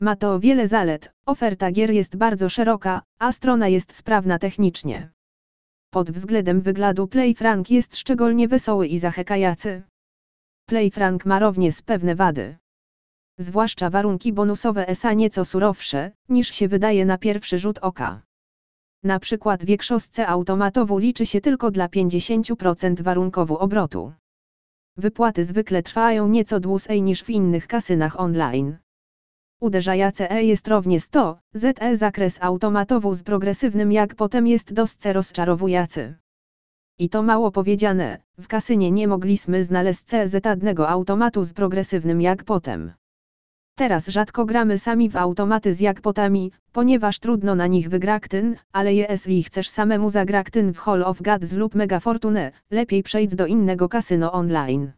Ma to wiele zalet, oferta gier jest bardzo szeroka, a strona jest sprawna technicznie. Pod względem wyglądu PlayFrank jest szczególnie wesoły i zachęcający. PlayFrank ma również pewne wady. Zwłaszcza warunki bonusowe ESA nieco surowsze, niż się wydaje na pierwszy rzut oka. Na przykład większość automatowu liczy się tylko dla 50% warunkowu obrotu. Wypłaty zwykle trwają nieco dłużej niż w innych kasynach online. Uderzające E jest również to, ZE zakres automatowu z progresywnym jak potem jest dość rozczarowujący. I to mało powiedziane, w kasynie nie mogliśmy znaleźć CZ-adnego automatu z progresywnym jak potem. Teraz rzadko gramy sami w automaty z jakpotami, ponieważ trudno na nich wygraktyn, ale jeśli chcesz samemu zagraktyn w Hall of Gods lub Mega Fortune, lepiej przejdź do innego kasyno online.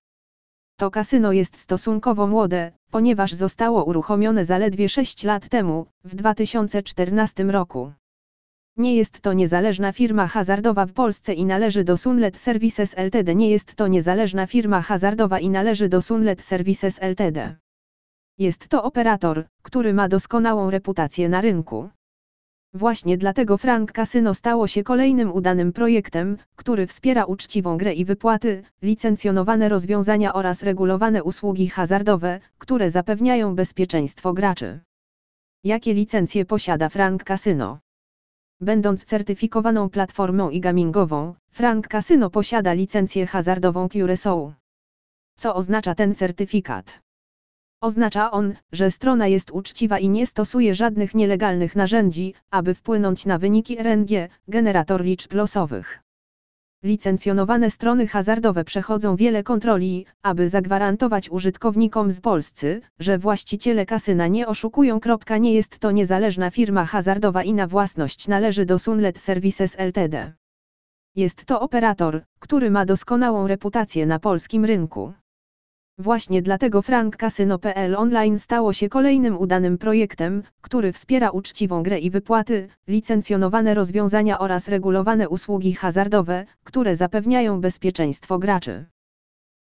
To kasyno jest stosunkowo młode, ponieważ zostało uruchomione zaledwie 6 lat temu, w 2014 roku. Nie jest to niezależna firma hazardowa w Polsce i należy do Sunlet Services Ltd. Nie jest to niezależna firma hazardowa i należy do Sunlet Services Ltd. Jest to operator, który ma doskonałą reputację na rynku. Właśnie dlatego Frank Casino stało się kolejnym udanym projektem, który wspiera uczciwą grę i wypłaty, licencjonowane rozwiązania oraz regulowane usługi hazardowe, które zapewniają bezpieczeństwo graczy. Jakie licencje posiada Frank Casino? Będąc certyfikowaną platformą i gamingową, Frank Casino posiada licencję hazardową Curaçao. Co oznacza ten certyfikat? Oznacza on, że strona jest uczciwa i nie stosuje żadnych nielegalnych narzędzi, aby wpłynąć na wyniki RNG, generator liczb losowych. Licencjonowane strony hazardowe przechodzą wiele kontroli, aby zagwarantować użytkownikom z Polscy, że właściciele kasyna nie oszukują. Nie jest to niezależna firma hazardowa i na własność należy do Sunlet Services Ltd. Jest to operator, który ma doskonałą reputację na polskim rynku. Właśnie dlatego Frank Casino.pl Online stało się kolejnym udanym projektem, który wspiera uczciwą grę i wypłaty, licencjonowane rozwiązania oraz regulowane usługi hazardowe, które zapewniają bezpieczeństwo graczy.